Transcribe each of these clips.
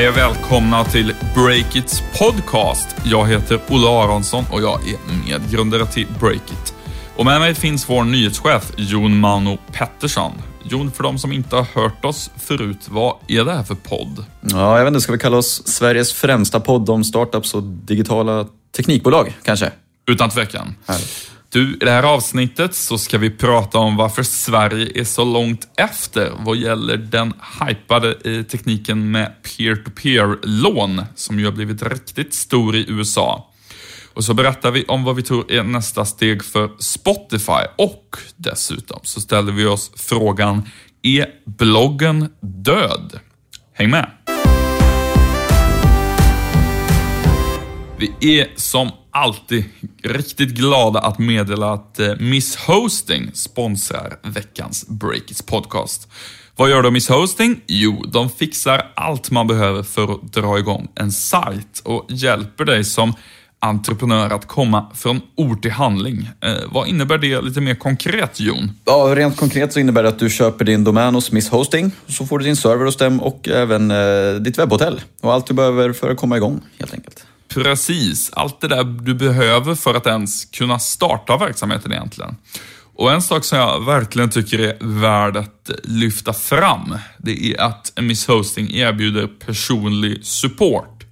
Hej och välkomna till Breakits podcast. Jag heter Olle Aronsson och jag är medgrundare till Breakit. Och med mig finns vår nyhetschef Jon Mano Pettersson. Jon, för de som inte har hört oss förut, vad är det här för podd? Ja, jag vet inte, ska vi kalla oss Sveriges främsta podd om startups och digitala teknikbolag, kanske? Utan tvekan. Härligt. Du, i det här avsnittet så ska vi prata om varför Sverige är så långt efter vad gäller den hypade eh, tekniken med peer-to-peer-lån som ju har blivit riktigt stor i USA. Och så berättar vi om vad vi tror är nästa steg för Spotify och dessutom så ställer vi oss frågan, är bloggen död? Häng med! Vi är som alltid riktigt glada att meddela att eh, Miss Hosting sponsrar veckans Breakits podcast. Vad gör då Miss Hosting? Jo, de fixar allt man behöver för att dra igång en sajt och hjälper dig som entreprenör att komma från ord till handling. Eh, vad innebär det lite mer konkret, Jon? Ja, rent konkret så innebär det att du köper din domän hos Miss Hosting, så får du din server hos dem och även eh, ditt webbhotell. Och allt du behöver för att komma igång, helt enkelt. Precis, allt det där du behöver för att ens kunna starta verksamheten egentligen. Och en sak som jag verkligen tycker är värd att lyfta fram, det är att Miss Hosting erbjuder personlig support.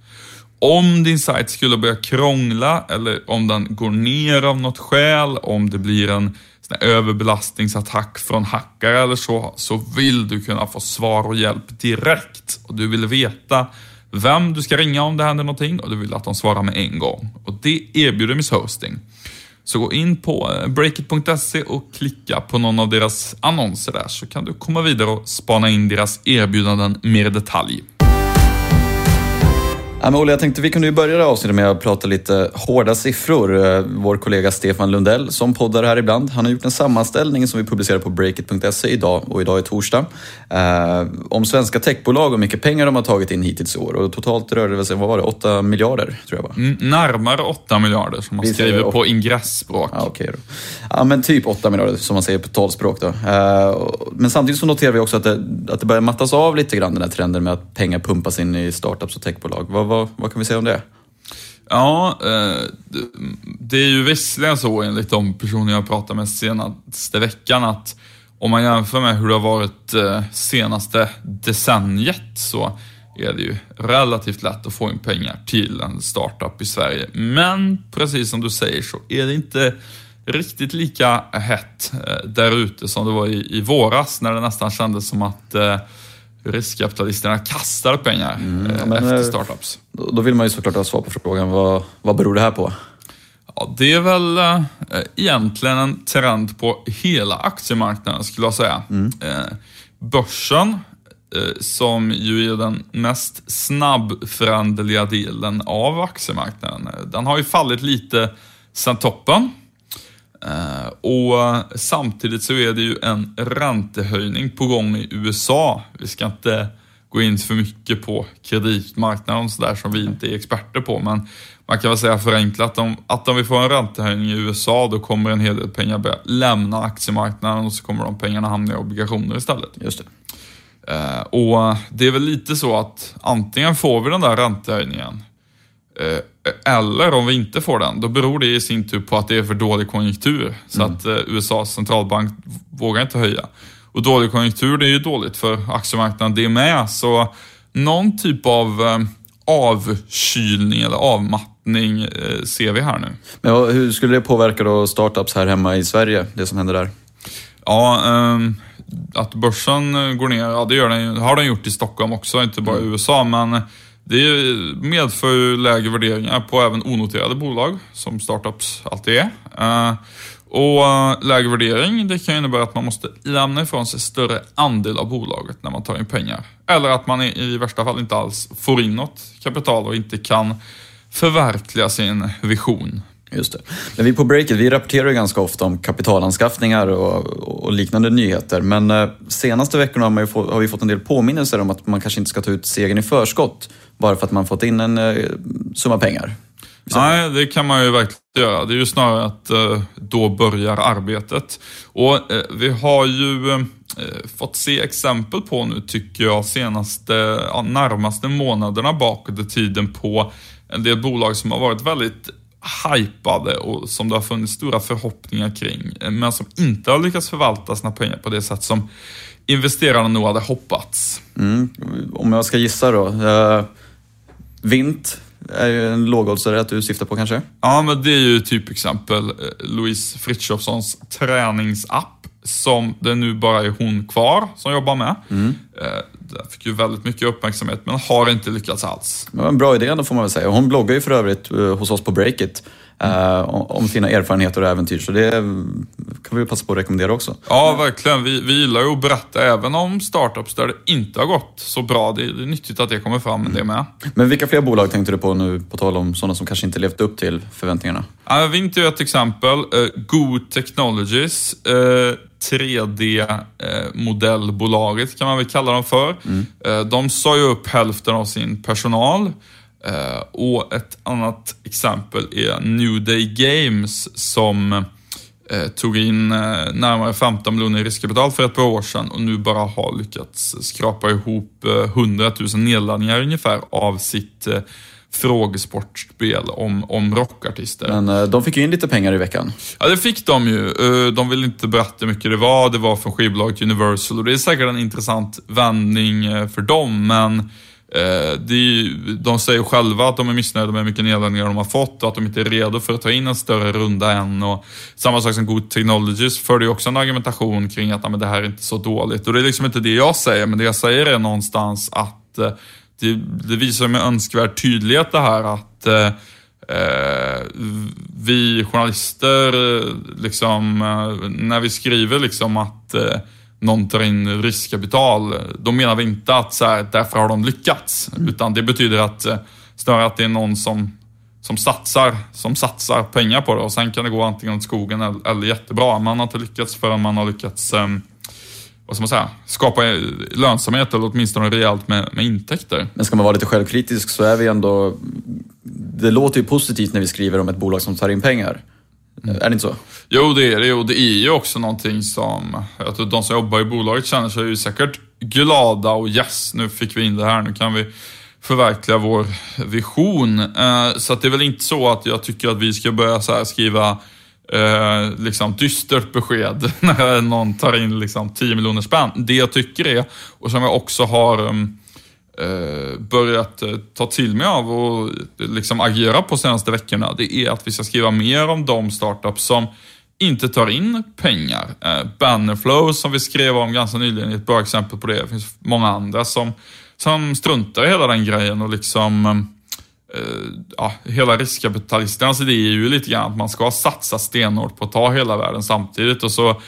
Om din sajt skulle börja krångla eller om den går ner av något skäl, om det blir en överbelastningsattack från hackare eller så, så vill du kunna få svar och hjälp direkt. Och du vill veta vem du ska ringa om det händer någonting och du vill att de svarar med en gång. Och det erbjuder Miss Hosting. Så gå in på eh, breakit.se och klicka på någon av deras annonser där så kan du komma vidare och spana in deras erbjudanden mer i detalj. Ja, men Olle, jag tänkte vi kunde ju börja det här avsnittet med att prata lite hårda siffror. Eh, Vår kollega Stefan Lundell, som poddar här ibland, han har gjort en sammanställning som vi publicerar på breakit.se idag och idag är torsdag. Eh, om svenska techbolag och mycket pengar de har tagit in hittills i år. Och totalt rör det sig, vad var det, 8 miljarder tror jag va? Mm, närmare 8 miljarder som man Vi skriver på ingressspråk. Ja, okej då. Ja, men typ 8 miljarder som man säger på talspråk då. Eh, Men samtidigt så noterar vi också att det, att det börjar mattas av lite grann den här trenden med att pengar pumpas in i startups och techbolag. Vad, vad, vad kan vi säga om det? Ja, eh, det- är ju visserligen så enligt de personer jag pratat med senaste veckan att om man jämför med hur det har varit eh, senaste decenniet så är det ju relativt lätt att få in pengar till en startup i Sverige. Men precis som du säger så är det inte riktigt lika hett eh, där ute som det var i, i våras när det nästan kändes som att eh, riskkapitalisterna kastade pengar eh, men, efter eh, startups. Då, vill man ju såklart ha svar på frågan, vad, vad beror det här på? Ja, det är väl eh, egentligen en trend på hela aktiemarknaden skulle jag säga. Eh, börsen, eh, som ju är den mest snabbföränderliga delen av aktiemarknaden, eh, den har ju fallit lite sedan toppen. Eh, och samtidigt så är det ju en räntehöjning på gång i USA. Vi ska inte gå in för mycket på kreditmarknaden och sådär som vi inte är experter på. Men man kan väl säga förenklat om, att om vi får en räntehöjning i USA då kommer en hel del pengar börja lämna aktiemarknaden och så kommer de pengarna hamna i obligationer istället. Just det. Eh, och det är väl lite så att antingen får vi den där räntehöjningen eh, eller om vi inte får den, då beror det i sin tur på att det är för dålig konjunktur. Så att eh, USAs centralbank vågar inte höja. Och dålig konjunktur, det är ju dåligt för aktiemarknaden det med. Så någon typ av eh, avkylning eller avmattning eh, ser vi här nu. Men hur skulle det påverka då startups här hemma i Sverige, det som händer där? Ja, ehm, att börsen eh, går ner, ja det gör den, har den gjort i Stockholm också, inte bara i USA. Men det medför ju lägre värderingar på även onoterade bolag, som startups alltid är. Eh, och eh, lägre värdering, det kan innebära att man måste lämna ifrån sig större andel av bolaget när man tar in pengar. Eller att man i värsta fall inte alls får in något kapital och inte kan förverkliga sin vision. Just det. Men vi på Breakit, vi rapporterar ju ganska ofta om kapitalanskaffningar och, och liknande nyheter. Men eh, senaste veckorna har, man ju få, har vi fått en del påminnelser om att man kanske inte ska ta ut segern i förskott bara för att man fått in en eh, summa pengar. Nej, det kan man ju verkligen göra. Det är ju snarare att eh, då börjar arbetet. Och eh, vi har ju eh, eh, fått se exempel på nu tycker jag senaste, ja, närmaste månaderna bakåt i tiden på en del bolag som har varit väldigt hypade och som det har funnits stora förhoppningar kring, eh, men som inte har lyckats förvalta sina pengar på det sätt som investerarna nog hade hoppats. Mm. Om jag ska gissa då. Uh, Vint är ju en lågoddsare att du syftar på kanske? Ja, men det är ju typexempel eh, Louise Frithiofsons träningsapp som det nu bara är hon kvar som jobbar med. Mm. Den fick ju väldigt mycket uppmärksamhet men har inte lyckats alls. Det var en bra idé då får man väl säga. Hon bloggar ju för övrigt eh, hos oss på Breakit eh, om sina erfarenheter och äventyr. Så det kan vi passa på att rekommendera också. Ja, verkligen. Vi, vi gillar ju att berätta även om startups där det inte har gått så bra. Det är, det är nyttigt att det kommer fram mm. det med. Men vilka fler bolag tänkte du på nu, på tal om sådana som kanske inte levt upp till förväntningarna? Ja, Vint är ett exempel. Uh, Go Technologies. Uh, 3D-modellbolaget kan man väl kalla dem för. Mm. De sa ju upp hälften av sin personal. Och ett annat exempel är New Day Games som tog in uh, närmare 15 miljoner i riskkapital för ett par år sedan och nu bara har lyckats skrapa ihop 100 000 nedladdningar ungefär av sitt frågesportspel om, om rockartister. Men de fick ju in lite pengar i veckan. Ja, det fick de ju. De vill inte berätta hur mycket det var. Det var från skivbolaget Universal och det är säkert en intressant vändning för dem, men Eh, de, de säger själva att de är missnöjda med hur mycket nedladdningar de har fått och att de inte är redo för att ta in en större runda än. Och samma sak som Good Technologies förde ju också en argumentation kring att men det här är inte så dåligt. Och det är liksom inte det jag säger, men det jag säger är någonstans att eh, det, det visar med önskvärd tydlighet det här att eh, eh vi journalister, eh, liksom, eh, när vi skriver liksom att någon tar in riskkapital, då menar vi inte att så här, därför har de lyckats. Mm. Utan det betyder att eh, snarare att det är någon som, som, satsar, som satsar pengar på det och sen kan det gå antingen åt skogen eller, eller jättebra. Man har inte lyckats förrän man har lyckats um, vad ska man säga, skapa lönsamhet eller åtminstone rejält med, med intäkter. Men ska man vara lite självkritisk så är vi ändå... Det låter ju positivt när vi skriver om ett bolag som tar in pengar. Mm. Är det inte så? Jo, det är det. Och det är ju också någonting som, jag tror de som jobbar i bolaget känner sig ju säkert glada och yes, nu fick vi in det här, nu kan vi förverkliga vår vision. Eh, så att det är väl inte så att jag tycker att vi ska börja så skriva eh, liksom dystert besked när någon tar in liksom 10 miljoner spänn. Det jag tycker är, och som jag också har mm, eh, börjat eh, ta till mig av och liksom agera på senaste veckorna, det är att vi ska skriva mer om de startups som inte tar in pengar. Eh, Bannerflow som vi skrev om ganska nyligen är ett bra exempel på det. Det finns många andra som, som struntar i hela den grejen och liksom eh, eh, ja, hela riskkapitalisternas idé är ju lite grann att man ska satsa stenhårt på att ta hela världen samtidigt och så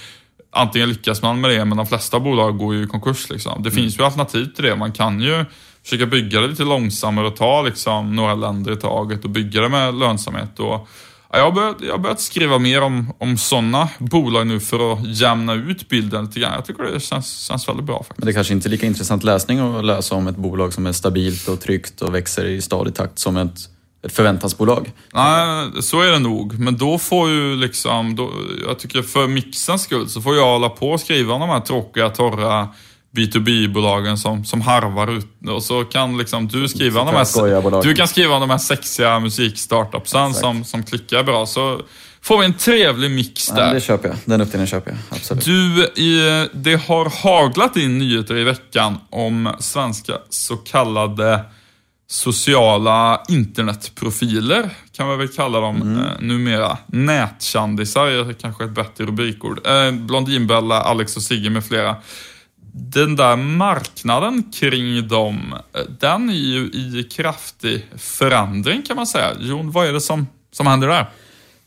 antingen lyckas man med det, men de flesta bolag går ju i konkurs. Liksom. Det mm. finns ju alternativ till det. Man kan ju försöka bygga det lite långsammare och ta liksom, några länder i taget och bygga det med lönsamhet. Och, ja, jag, har börjat, jag har börjat skriva mer om, om sådana bolag nu för att jämna ut bilden lite grann. Jag tycker det känns, känns väldigt bra. Faktiskt. Men det är kanske inte är lika intressant läsning att läsa om ett bolag som är stabilt och tryggt och växer i stadig takt som ett ett förväntansbolag. Nej, så är det nog. Men då får ju liksom, då, jag tycker för mixens skull så får jag hålla på och skriva de här tråkiga, torra B2B-bolagen som, som harvar ut och så kan liksom du skriva de här, du kan skriva de här sexiga musikstartupsen som, som klickar bra. Så får vi en trevlig mix där. Ja, det köper jag. Den uppdelningen köper jag. Absolut. Du, i, det har haglat in nyheter i veckan om svenska så kallade sociala internetprofiler, kan man väl kalla dem mm. eh, numera. Nätkändisar är kanske ett bättre rubrikord. Eh, Blondinbella, Alex och Sigge med flera. Den där marknaden kring dem, eh, den är ju i kraftig förändring kan man säga. Jon, vad är det som, som händer där?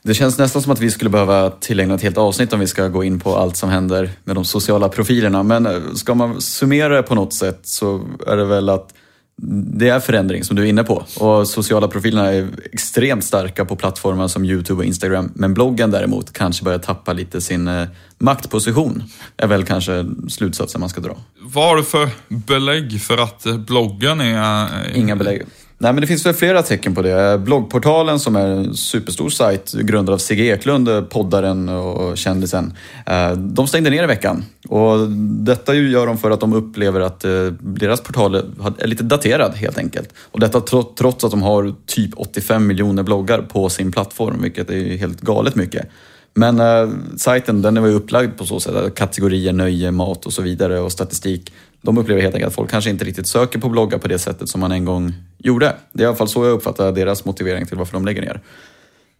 Det känns nästan som att vi skulle behöva tillägna ett helt avsnitt om vi ska gå in på allt som händer med de sociala profilerna. Men eh, ska man summera det på något sätt så är det väl att det är förändring som du är inne på och sociala profilerna är extremt starka på plattformar som Youtube och Instagram. Men bloggen däremot kanske börjar tappa lite sin eh, maktposition. är väl kanske slutsatsen man ska dra. Vad har du för belägg för att bloggen är... Inga belägg. Nej, men det finns väl flera tecken på det. Bloggportalen som är en superstor sajt grundad av Sigge Eklund, poddaren och kändisen. Eh, de stängde ner i veckan. Och detta gör de för att de upplever att eh, deras portal är lite daterad helt enkelt. Och detta trots att de har typ 85 miljoner bloggar på sin plattform, vilket är helt galet mycket. Men eh, sajten den var ju upplagd på så sätt, kategorier, nöje, mat och så vidare och statistik. De upplever helt enkelt att folk kanske inte riktigt söker på bloggar på det sättet som man en gång gjorde. Det är i alla fall så jag uppfattar deras motivering till varför de lägger ner.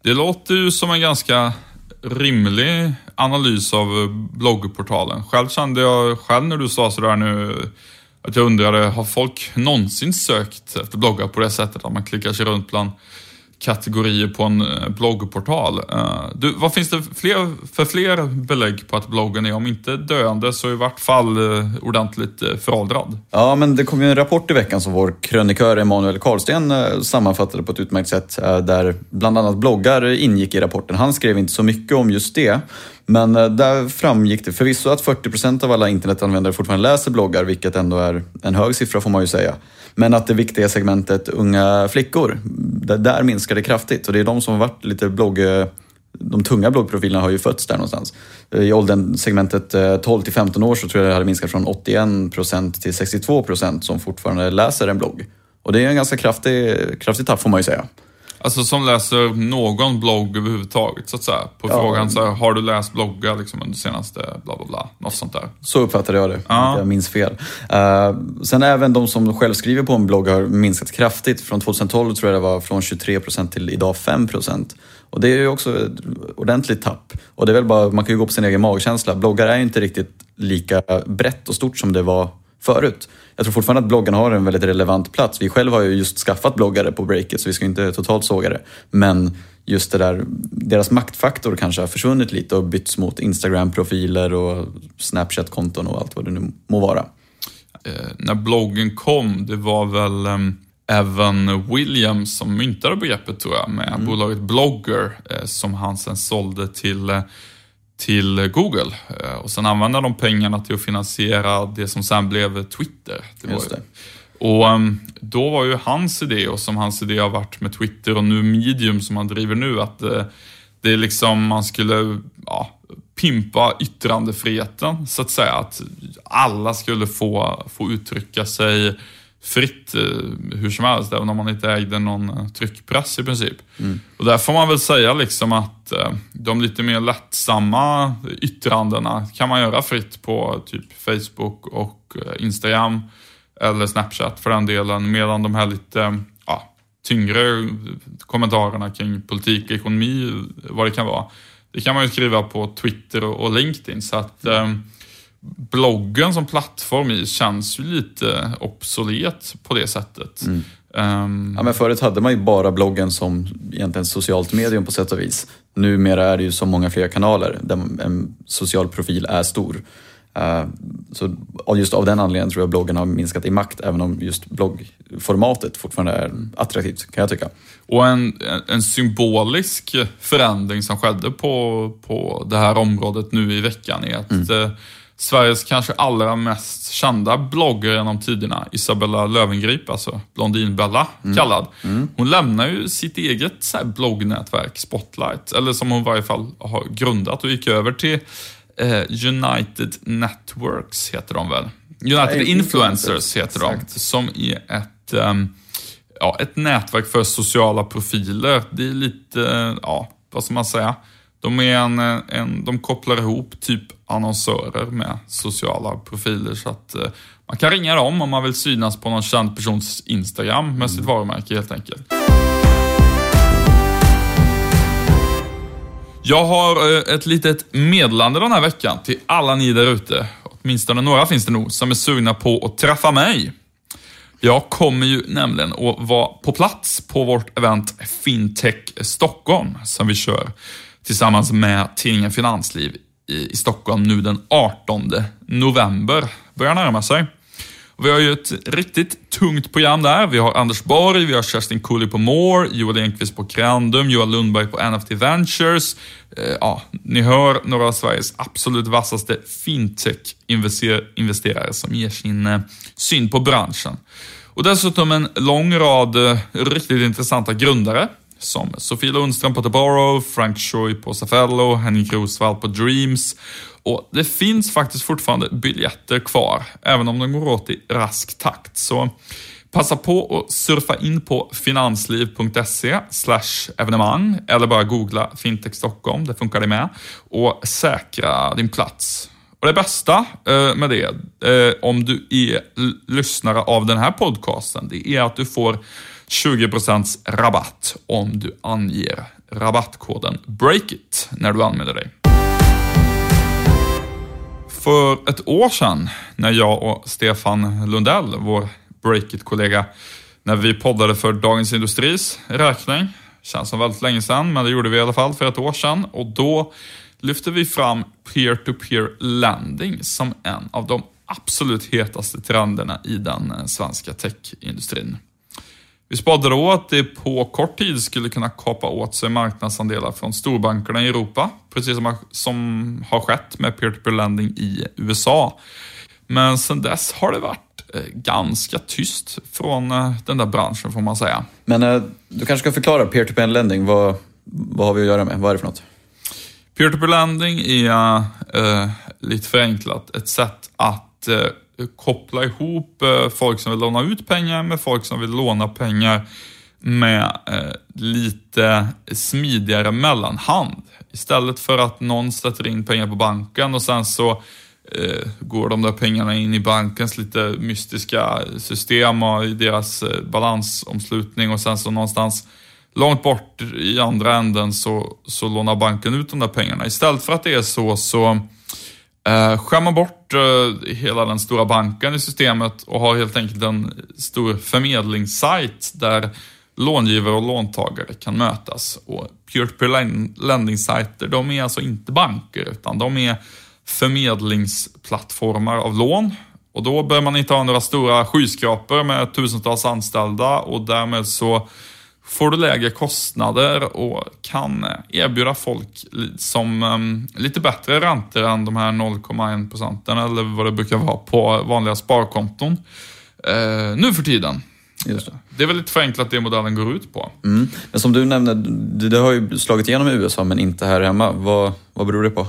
Det låter ju som en ganska rimlig analys av bloggportalen. Själv kände jag, själv när du sa sådär nu, att jag undrade, har folk någonsin sökt efter bloggar på det sättet? Att man klickar sig runt bland kategorier på en eh, bloggportal. Eh, du, vad finns det fler, för fler belägg på att bloggen är, om inte döende, så i vart fall eh, ordentligt föråldrad? Ja, men det kom ju en rapport i veckan som vår krönikör Emanuel Karlsten sammanfattade på ett utmärkt sätt, där bland annat bloggar ingick i rapporten. Han skrev inte så mycket om just det, men där framgick det förvisso att 40 procent av alla internetanvändare fortfarande läser bloggar, vilket ändå är en hög siffra får man ju säga. Men att det viktiga segmentet unga flickor, där, där minskar det kraftigt och det är de som har varit lite blogg eh, de tunga bloggprofilerna har ju fötts där någonstans. Eh, I åldern segmentet eh, 12 till 15 år så tror jag det hade minskat från 81 procent till 62 procent som fortfarande läser en blogg. Och det är en ganska kraftig, kraftig tapp får man ju säga. Alltså som läser någon blogg överhuvudtaget så att säga. På ja. frågan så här, har du läst bloggar liksom under senaste bla bla bla. Något sånt där. Så uppfattade jag det. Ja. Jag minns fel. Uh, sen även de som själv skriver på en blogg har minskat kraftigt. Från 2012 tror jag det var från 23 procent till idag 5 procent. Och det är ju också ett ordentligt tapp. Och det är väl bara, man kan ju gå på sin egen magkänsla. Bloggar är ju inte riktigt lika brett och stort som det var förut. Jag tror fortfarande att bloggarna har en väldigt relevant plats. Vi själva har ju just skaffat bloggare på Breakit så vi ska inte totalt såga det. Men just det där, deras maktfaktor kanske har försvunnit lite och bytts mot Instagram-profiler och Snapchat-konton och allt vad det nu må vara. Eh, när bloggen kom, det var väl eh, Evan Williams som myntade begreppet tror jag med mm. bolaget Blogger eh, som han sen sålde till eh, till Google. Eh, och sen använda de pengarna till att finansiera det som sen blev Twitter. Det Just det. Och ehm, då var ju hans idé, och som hans idé har varit med Twitter och nu Medium som han driver nu, att eh, det är liksom man skulle ja, pimpa yttrandefriheten så att säga. Att alla skulle få, få uttrycka sig fritt eh, hur som helst, även om man inte ägde någon eh, tryckpress i princip. Mm. Och där får man väl säga liksom att eh, de lite mer lättsamma yttrandena kan man göra fritt på typ Facebook och Instagram eller Snapchat för den delen, medan de här lite ja, tyngre kommentarerna kring politik, ekonomi, vad det kan vara, det kan man ju skriva på Twitter och LinkedIn. Så att bloggen som plattform känns ju lite obsolet på det sättet. Mm. Um... Ja, men förut hade man ju bara bloggen som egentligen socialt medium på sätt och vis. Numera är det ju så många fler kanaler där en social profil är stor. Uh, så just av den anledningen tror jag bloggen har minskat i makt, även om just bloggformatet fortfarande är attraktivt, kan jag tycka. Och en, en symbolisk förändring som skedde på, på det här området nu i veckan är att mm eh, Sveriges kanske allra mest kända bloggare genom tiderna, Isabella Lövengrip, alltså Blondinbella mm. kallad. Mm. Hon lämnar ju sitt eget så här, bloggnätverk Spotlight, eller som hon i varje fall har grundat och gick över till eh, United Networks, heter de väl? United ja, Influencers heter Exakt. de, som är ett, um, ja, ett nätverk för sociala profiler. Det är lite, ja, vad ska man säga? De, är en, en, de kopplar ihop typ annonsörer med sociala profiler så att eh, man kan ringa dem om man vill synas på någon känd persons Instagram med sitt mm. varumärke helt enkelt. Jag har eh, ett litet meddelande den här veckan till alla ni där ute. Åtminstone några finns det nog som är sugna på att träffa mig. Jag kommer ju nämligen att vara på plats på vårt event Fintech Stockholm som vi kör tillsammans med tidningen Finansliv i Stockholm nu den 18 november. Börjar närma sig. Vi har ju ett riktigt tungt program där. Vi har Anders Borg, vi har Kerstin Kulli på More, Joel Enqvist på Crandum, Johan Lundberg på NFT Ventures. Eh, ja, ni hör några av Sveriges absolut vassaste fintech-investerare som ger sin eh, syn på branschen. Och dessutom en lång rad eh, riktigt intressanta grundare som Sofie Lundström på The Frank Choi på Safello, Henning Rosvall på Dreams. Och det finns faktiskt fortfarande biljetter kvar, även om de går åt i rask takt. Så passa på att surfa in på finansliv.se evenemang eller bara googla Fintech Stockholm, det funkar det med, och säkra din plats. Och det bästa eh, med det, eh, om du är lyssnare av den här podcasten, det är att du får 20% rabatt om du anger rabattkoden BREAKIT när du anmäler dig. För ett år sedan när jag och Stefan Lundell, vår Breakit-kollega, när vi poddade för Dagens Industris räkning, känns som väldigt länge sedan, men det gjorde vi i alla fall för ett år sedan och då lyfte vi fram peer-to-peer lending som en av de absolut hetaste trenderna i den svenska techindustrin. Vi spådde då att det på kort tid skulle kunna kapa åt sig marknadsandelar från storbankerna i Europa, precis som, som har skett med peer-to-peer lending i USA. Men sedan dess har det varit eh, ganska tyst från eh, den där branschen får man säga. Men eh, du kanske ska förklara peer-to-peer lending, vad, vad har vi att göra med? Vad är det för något? Peer-to-peer lending är eh, lite förenklat ett sätt att eh, Eh, koppla ihop eh, folk som vill låna ut pengar med folk som vill låna pengar med eh, lite smidigare mellanhand. Istället för att någon sätter in pengar på banken och sen så går de där pengarna in i bankens lite mystiska system och i deras balansomslutning och sen så någonstans långt bort i andra änden så, så lånar banken ut de där pengarna. Istället för att det är så så Eh, skär man bort eh, hela den stora banken i systemet och har helt enkelt en stor förmedlingssajt där långivare och låntagare kan mötas. Och peer-to-peer lending-sajter, de är alltså inte banker utan de är förmedlingsplattformar av lån. Och då behöver man inte ha några stora skyskrapor med tusentals anställda och därmed så får du lägre kostnader och kan erbjuda folk som um, lite bättre räntor än de här 0,1 procenten eller vad det brukar vara på vanliga sparkonton uh, nu för tiden. Just det. det är väl lite förenklat det modellen går ut på. Mm. Men som du nämnde, det har ju slagit igenom i USA men inte här hemma. Vad, vad beror det på?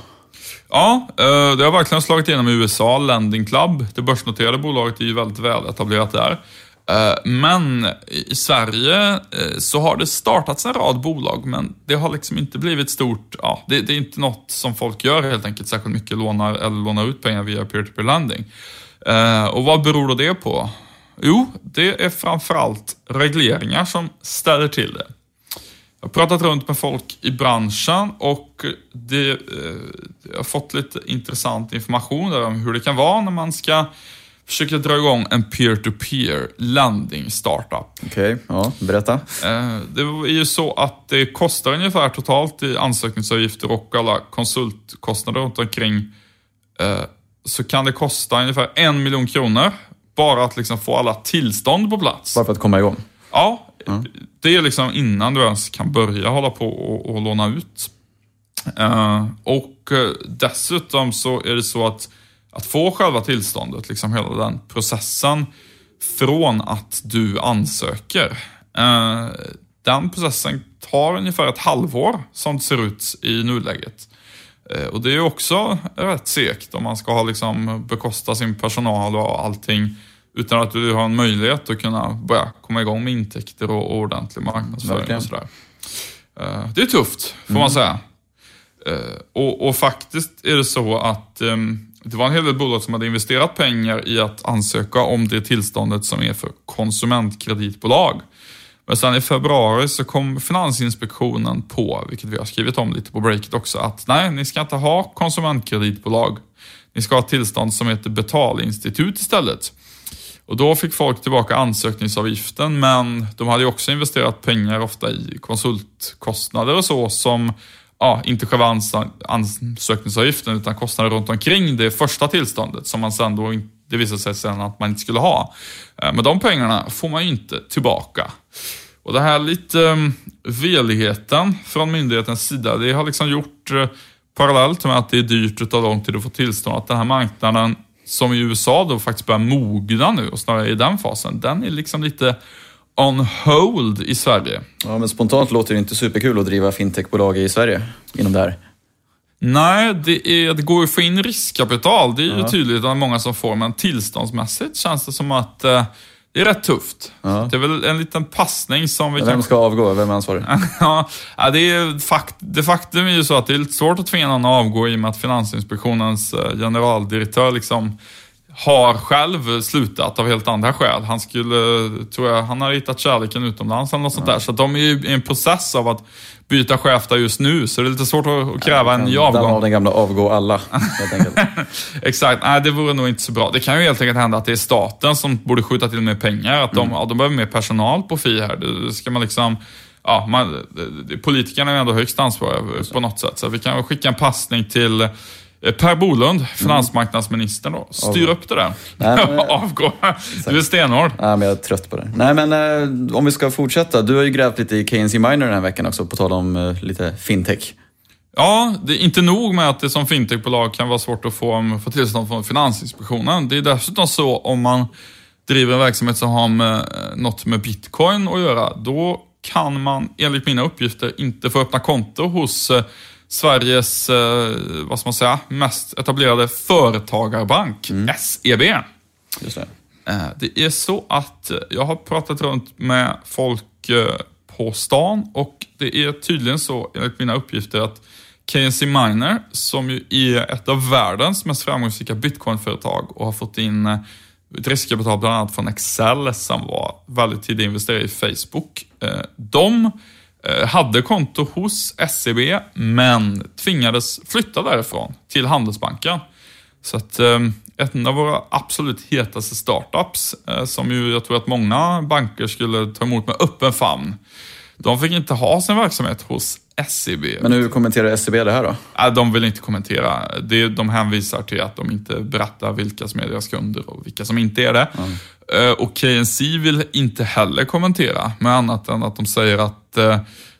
Ja, eh, det har verkligen slagit igenom i USA. Lending Club, det börsnoterade bolaget, är ju väldigt väl etablerat där. Eh, men i Sverige eh, så har det startats en rad bolag, men det har liksom inte blivit stort. Ja, det, det är inte något som folk gör helt enkelt särskilt mycket, lånar eller lånar ut pengar via peer-to-peer lending. Eh, och vad beror då det på? Jo, det är framförallt regleringar som ställer till det. Jag har pratat runt med folk i branschen och det, jag har fått lite intressant information där om hur det kan vara när man ska försöker dra igång en peer-to-peer landing startup. Okej, okay, ja, berätta. Eh, det är ju så att det kostar ungefär totalt i ansökningsavgifter och alla konsultkostnader runt omkring eh, så kan det kosta ungefär en miljon kronor bara att liksom få alla tillstånd på plats. Bara för att komma igång? Ja, mm. det är liksom innan du ens kan börja hålla på och, och låna ut. Eh, och dessutom så är det så att att få själva tillståndet, liksom hela den processen från att du ansöker. Eh, den processen tar ungefär ett halvår som det ser ut i nuläget. Eh, och det är också rätt segt om man ska ha liksom bekosta sin personal och allting utan att du har en möjlighet att kunna börja komma igång med intäkter och, ordentlig marknadsföring och sådär. Eh, det är tufft, får mm. man säga. Och, och, faktiskt är det så att um, det var en hel del bolag som hade investerat pengar i att ansöka om det tillståndet som är för konsumentkreditbolag. Men sen i februari så kom Finansinspektionen på, vilket vi har skrivit om lite på breaket också, att nej, ni ska inte ha konsumentkreditbolag. Ni ska ha ett tillstånd som heter betalinstitut istället. Och då fick folk tillbaka ansökningsavgiften, men de hade ju också investerat pengar ofta i konsultkostnader och så som ja, inte själva ansökningsavgiften utan kostnader runt omkring det första tillståndet som man sen då, det visade sig sen att man inte skulle ha. Eh, men de pengarna får man ju inte tillbaka. Och det här lite ehm, veligheten från myndighetens sida, det har liksom gjort eh, parallellt med att det är dyrt och tar lång tid att få tillstånd, att den här marknaden som i USA då faktiskt börjar mogna nu och snarare i den fasen, den är liksom lite on hold i Sverige. Ja, men spontant låter det inte superkul att driva fintechbolag i Sverige inom det här. Nej, det, är, det går att få in riskkapital. Det är ju ja. tydligt att det är många som får, men tillståndsmässigt känns det som att eh, det är rätt tufft. Ja. Det är väl en liten passning som vi Vem kan... ska avgå? Vem är ansvarig? ja, det är fakt... Det faktum är ju så att det är lite svårt att tvinga någon att avgå i och med att Finansinspektionens eh, generaldirektör liksom har själv slutat av helt andra skäl. Han skulle, tror jag, han har hittat kärleken utomlands eller något sånt där. Så de är ju i en process av att byta chef där just nu, så det är lite svårt att kräva ja, en ny avgång. av den gamla avgå alla. Exakt, nej det vore nog inte så bra. Det kan ju helt enkelt hända att det är staten som borde skjuta till mer pengar. Att de, mm. ja, de behöver mer personal på FI här. Det ska man liksom ja, man, politikerna är ändå högst ansvariga på något sätt. Så vi kan skicka en passning till per Bolund, mm. finansmarknadsministern då. Styr upp det där. Nej, men, Avgå. Du är stenhård. Ja, men jag är trött på det. Nej, men eh, om vi ska fortsätta. Du har ju grävt lite i KNC Miner den här veckan också, på tal om eh, lite fintech. Ja, det är inte nog med att det som fintechbolag kan vara svårt att få, få tillstånd från Finansinspektionen. Det är dessutom så om man driver en verksamhet som har med, eh, något med bitcoin att göra, då kan man enligt mina uppgifter inte få öppna konto hos eh, Sveriges, eh, vad ska man säga, mest etablerade företagarbank, mm. SEB. Just det. Eh, det är så att jag har pratat runt med folk eh, på stan och det är tydligen så, enligt mina uppgifter, att KNC Miner, som ju är ett av världens mest framgångsrika bitcoinföretag och har fått in ett riskkapital bland annat från Excel som var väldigt tidig investerare i Facebook. De Eh, Eh, hade konto hos SEB, men tvingades flytta därifrån till Handelsbanken. Så att eh, en av våra absolut hetaste startups, eh, som ju jag tror att många banker skulle ta emot med öppen famn, de fick inte ha sin verksamhet hos SEB. Men hur kommenterar SEB det här då? De vill inte kommentera. De hänvisar till att de inte berättar vilka som är deras kunder och vilka som inte är det. Mm. Och KNC vill inte heller kommentera, med annat än att de säger att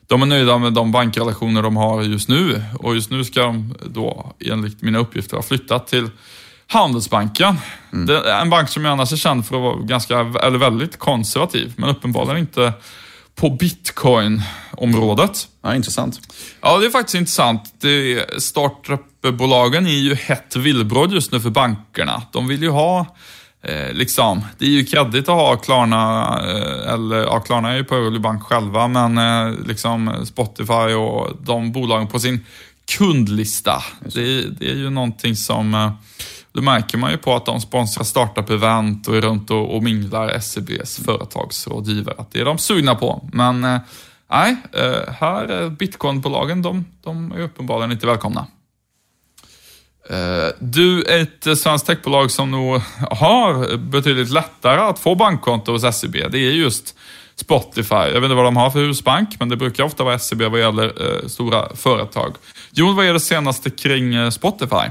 de är nöjda med de bankrelationer de har just nu och just nu ska de då enligt mina uppgifter ha flyttat till Handelsbanken. Mm. En bank som jag annars är känd för att vara ganska, eller väldigt konservativ, men uppenbarligen inte på bitcoin-området. Ja, intressant. Ja, det är faktiskt intressant. Startup-bolagen är ju hett villebråd just nu för bankerna. De vill ju ha Eh, liksom, det är ju kreddigt att ha Klarna, eh, eller ja, Klarna är ju på Bank själva, men eh, liksom Spotify och de bolagen på sin kundlista. Det, det, är ju någonting som, eh, det märker man ju på att de sponsrar startup-event och är runt och, och minglar SEBs företagsrådgivare. Att det är de sugna på. Men eh, nej, eh, här, bitcoinbolagen, de, de är uppenbarligen inte välkomna. Eh, du, ett svenskt techbolag som nog har betydligt lättare att få bankkonto hos SEB, det är just Spotify. Jag vet inte vad de har för husbank, men det brukar ofta vara SEB vad gäller eh, stora företag. Jon, vad är det senaste kring eh, Spotify?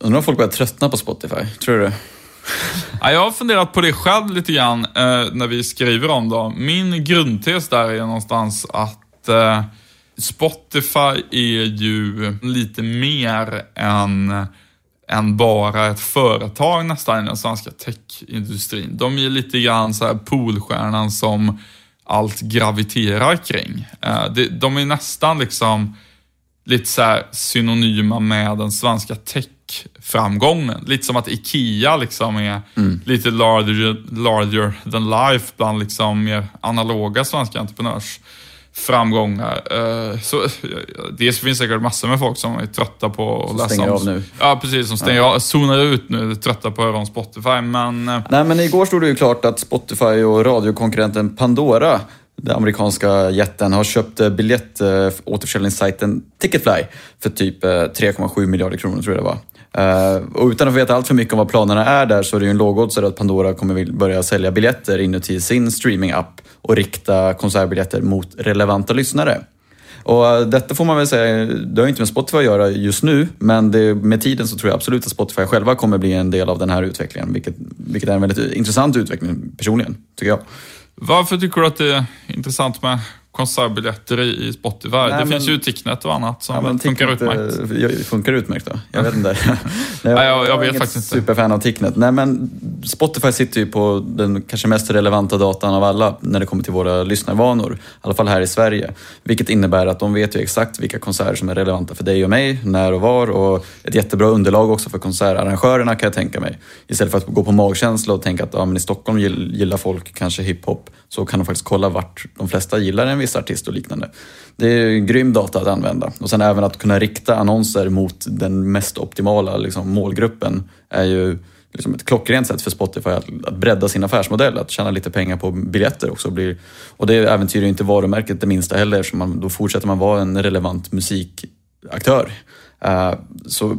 Undrar om folk börjar tröttna på Spotify, tror du ja, Jag har funderat på det själv lite grann eh, när vi skriver om det. Min grundtes där är någonstans att eh, Spotify är ju lite mer än, än bara ett företag nästan i den svenska techindustrin. De är lite grann så här poolstjärnan som allt graviterar kring. Eh, de är nästan liksom lite så synonyma med den svenska tech-framgången. Lite som att IKEA liksom är mm. lite larger, larger than life bland liksom mer analoga svenska entreprenörs framgångar. Eh, så, dels finns det säkert massor med folk som är trötta på att läsa stänger om... av nu. Ja, precis. Som stänger ja. av, zonar ut nu, trötta på att höra om Spotify. Men... Eh, Nej, men igår stod det ju klart att Spotify och radiokonkurrenten Pandora den amerikanska jätten har köpt eh, biljettåterförsäljningssajten eh, Ticketfly för typ eh, 3,7 miljarder kronor tror jag det var. och utan att veta allt för mycket om vad planerna är där så är det ju en lågoddsare att Pandora kommer börja sälja biljetter inuti sin streamingapp och rikta konsertbiljetter mot relevanta lyssnare. Och detta får man väl säga, det har inte med Spotify att göra just nu, men det, med tiden så tror jag absolut att Spotify själva kommer bli en del av den här utvecklingen, vilket, vilket är en väldigt intressant utveckling personligen, tycker jag. Varför tycker du att det är intressant med konsertbiljetter i, i Spotify. Nej, det men- finns ju Ticknet och annat som Ja, funkar utmärkt. eh, jag- Funkar utmärkt då? Jag vet inte. Nej, Nej, jag- jag vet faktiskt inte. superfan av Ticknet. Nej, men Spotify sitter ju på den kanske mest relevanta datan av alla när det kommer till våra lyssnarvanor. I alla fall här i Sverige. Vilket innebär att de vet ju exakt vilka konserter som är relevanta för dig och mig, när och var. Och ett jättebra underlag också för konsertarrangörerna kan jag tänka mig. Istället för att gå på magkänsla och tänka att ja, men i Stockholm gill- gillar folk kanske hiphop så kan de faktiskt kolla vart de flesta gillar en viss artist och liknande. Det är grym data att använda. Och sen även att kunna rikta annonser mot den mest optimala liksom, målgruppen är ju liksom ett klockrent sätt för Spotify att, att bredda sin affärsmodell, att tjäna lite pengar på biljetter också. Blir, och det äventyrar ju inte varumärket det minsta heller, så man, då fortsätter man vara en relevant musikaktör. Uh, så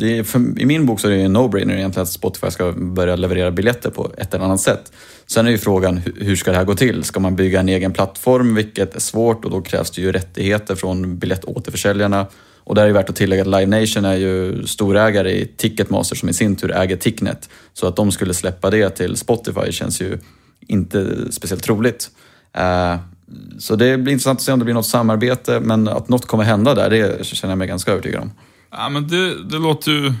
är, för, I min bok så är det en no-brainer egentligen att Spotify ska börja leverera biljetter på ett eller annat sätt. Sen är ju frågan hur ska det här gå till? Ska man bygga en egen plattform, vilket är svårt och då krävs det ju rättigheter från biljettåterförsäljarna. Och där är det värt att tillägga att Live Nation är ju storägare i Ticketmaster som i sin tur äger Ticknet. Så att de skulle släppa det till Spotify känns ju inte speciellt troligt. Eh, så det blir intressant att se om det blir något samarbete, men att något kommer hända där, det känner jag mig ganska övertygad om. Ja, men det, det låter ju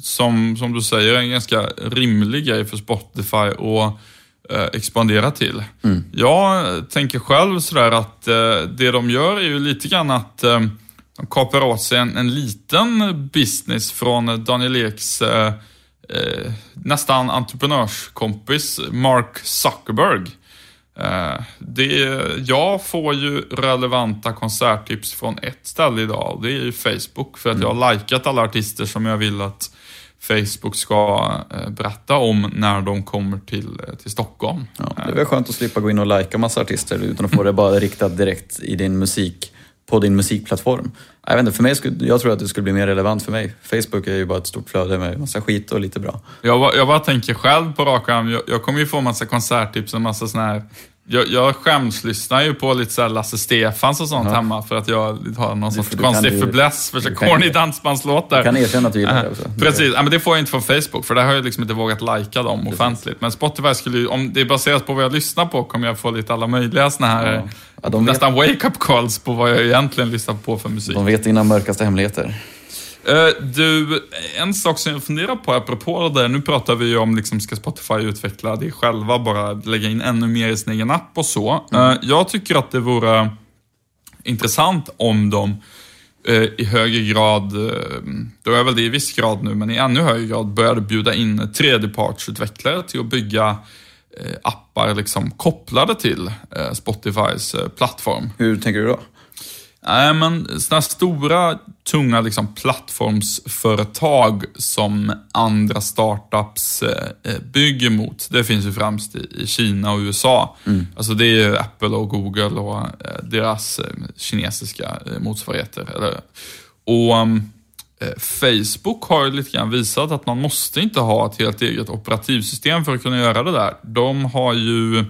som, som du säger en ganska rimlig grej för Spotify att eh, expandera till. Jag tänker själv sådär att eh, det de gör är ju lite grann att eh, de kapar åt sig en, en liten business från Daniel Eks eh, eh, nästan entreprenörskompis Mark Zuckerberg. Eh, det, jag får ju relevanta konserttips från ett ställe idag och det är ju Facebook. För att jag har likat alla artister som jag vill att Facebook ska eh, berätta om när de kommer till, eh, till Stockholm. Ja, det är väl skönt att slippa gå in och lajka massa artister utan att få det bara riktat direkt i din musik, på din musikplattform. Jag, vet inte, för mig skulle, jag tror att det skulle bli mer relevant för mig. Facebook är ju bara ett stort flöde med massa skit och lite bra. Jag, bara- jag bara tänker själv på rak arm, jag, jag kommer ju få massa konserttips och massa sådana här jag, jag skämslyssnar ju på lite så Lasse Stefans och sånt hemma för att jag har någon sorts konstig fäbless för så corny dansbandslåtar. Du kan erkänna att du gillar det också. Precis, ja, men det får jag inte från Facebook för där har jag liksom inte vågat lajka dem offentligt. Men Spotify skulle ju, om det är baserat på vad jag lyssnar på, kommer jag få lite alla möjliga såna här Ja. Ja, nästan wake-up calls på vad jag egentligen lyssnar på för musik. De vet dina mörkaste hemligheter. Eh, Du, en sak som jag funderar på apropå det där, nu pratar vi ju om liksom, ska Spotify utveckla det själva, bara lägga in ännu mer i sin egen app och så. Eh, Jag tycker att det vore intressant om de eh, i högre grad, då är väl det i viss grad nu, men i ännu högre grad började bjuda in tredjepartsutvecklare till att bygga appar liksom kopplade till Spotifys plattform. Hur tänker du då? Nej, men sådana stora, tunga liksom, plattformsföretag som andra startups eh, eh, bygger mot, det finns ju främst i, i Kina och USA. Alltså det är ju Apple och Google och eh, deras eh, kinesiska eh, motsvarigheter. Eller, och um, eh, Facebook har ju lite grann visat att man måste inte ha ett helt eget operativsystem för att kunna göra det där. De har ju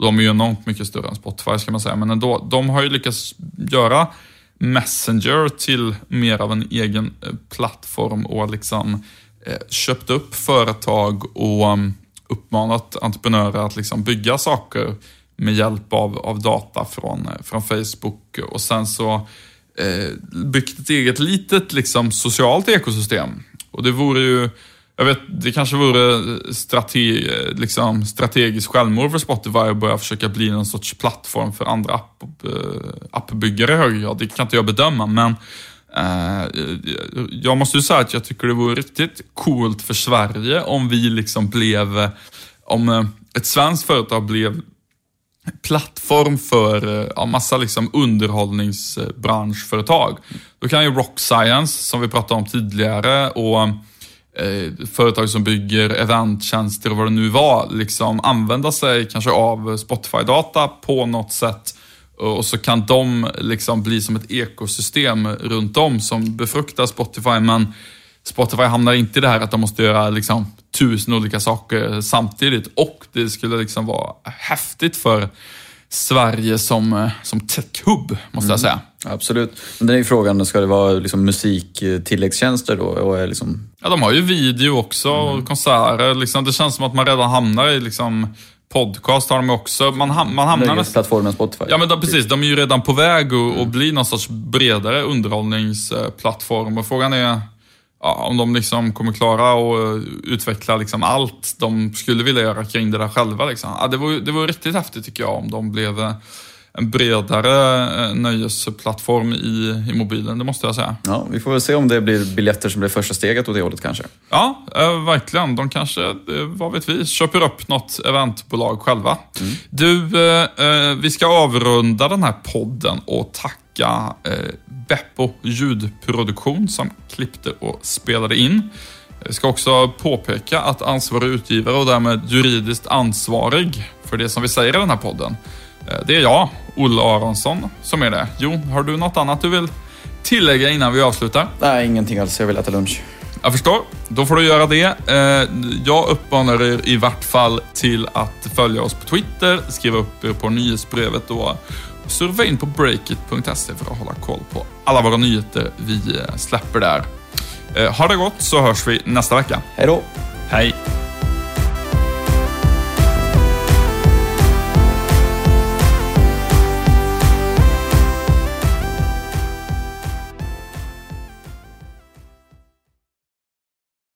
de är ju enormt mycket större än Spotify ska man säga, men ändå. De har ju lyckats göra Messenger till mer av en egen eh, plattform och liksom eh, köpt upp företag och mm, uppmanat entreprenörer att liksom bygga saker med hjälp av, av data från, eh, från Facebook och sen så eh, byggt ett eget litet liksom, socialt ekosystem. Och det vore ju jag vet, det kanske vore strate, liksom, strategiskt självmord för Spotify att börja försöka bli någon sorts plattform för andra app, eh, appbyggare i högre grad. Det kan inte jag bedöma, men eh, jag måste ju säga att jag tycker det vore riktigt coolt för Sverige om vi liksom blev, eh, om eh, ett svenskt företag blev plattform för ja, massa liksom underhållningsbranschföretag. Då kan ju Rock Science, som vi pratade om tidigare, och eh, företag som bygger eventtjänster och vad det nu var, liksom använda sig kanske av Spotify-data på något sätt. Och så kan de liksom bli som ett ekosystem runt om som befruktar Spotify. Men Spotify hamnar inte i det här att de måste göra liksom tusen olika saker samtidigt. Och det skulle liksom vara häftigt för Sverige som, eh, som tech-hub, måste jag säga. Absolut. Men den är ju frågan, ska det vara liksom musiktilläggstjänster då? Och liksom... Ja, de har ju video också och konserter. Liksom, det känns som att man redan hamnar i liksom podcast har de också. Man, ham man hamnar nästan... Nöjesplattformen Spotify. Ja, men de, precis. De är ju redan på väg att mm. bli någon sorts bredare underhållningsplattform. Och frågan är ja, om de liksom kommer klara att utveckla liksom allt de skulle vilja göra kring det där själva. Liksom. Ja, det, var, det var riktigt häftigt tycker jag om de blev en bredare eh, nöjesplattform i, i mobilen, det måste jag säga. Ja, vi får väl se om det blir biljetter som blir första steget åt det hållet kanske. Ja, eh, verkligen. De kanske, eh, vad vet vi, köper upp något eventbolag själva. Mm. Du, eh, vi ska avrunda den här podden och tacka eh, Beppo ljudproduktion som klippte och spelade in. Vi ska också påpeka att ansvarig utgivare och därmed juridiskt ansvarig för det som vi säger i den här podden Eh, det är jag, Olle Aronsson, som är det. Jon, har du något annat du vill tillägga innan vi avslutar? Nej, ingenting alls. Jag vill äta lunch. Jag förstår. Då får du göra det. Eh, jag uppmanar er i vart fall till att följa oss på Twitter, skriva upp er på nyhetsbrevet och surfa in på breakit.se för att hålla koll på alla våra nyheter vi eh, släpper där. Ha det gott så hörs vi nästa vecka. Hej då. Hej.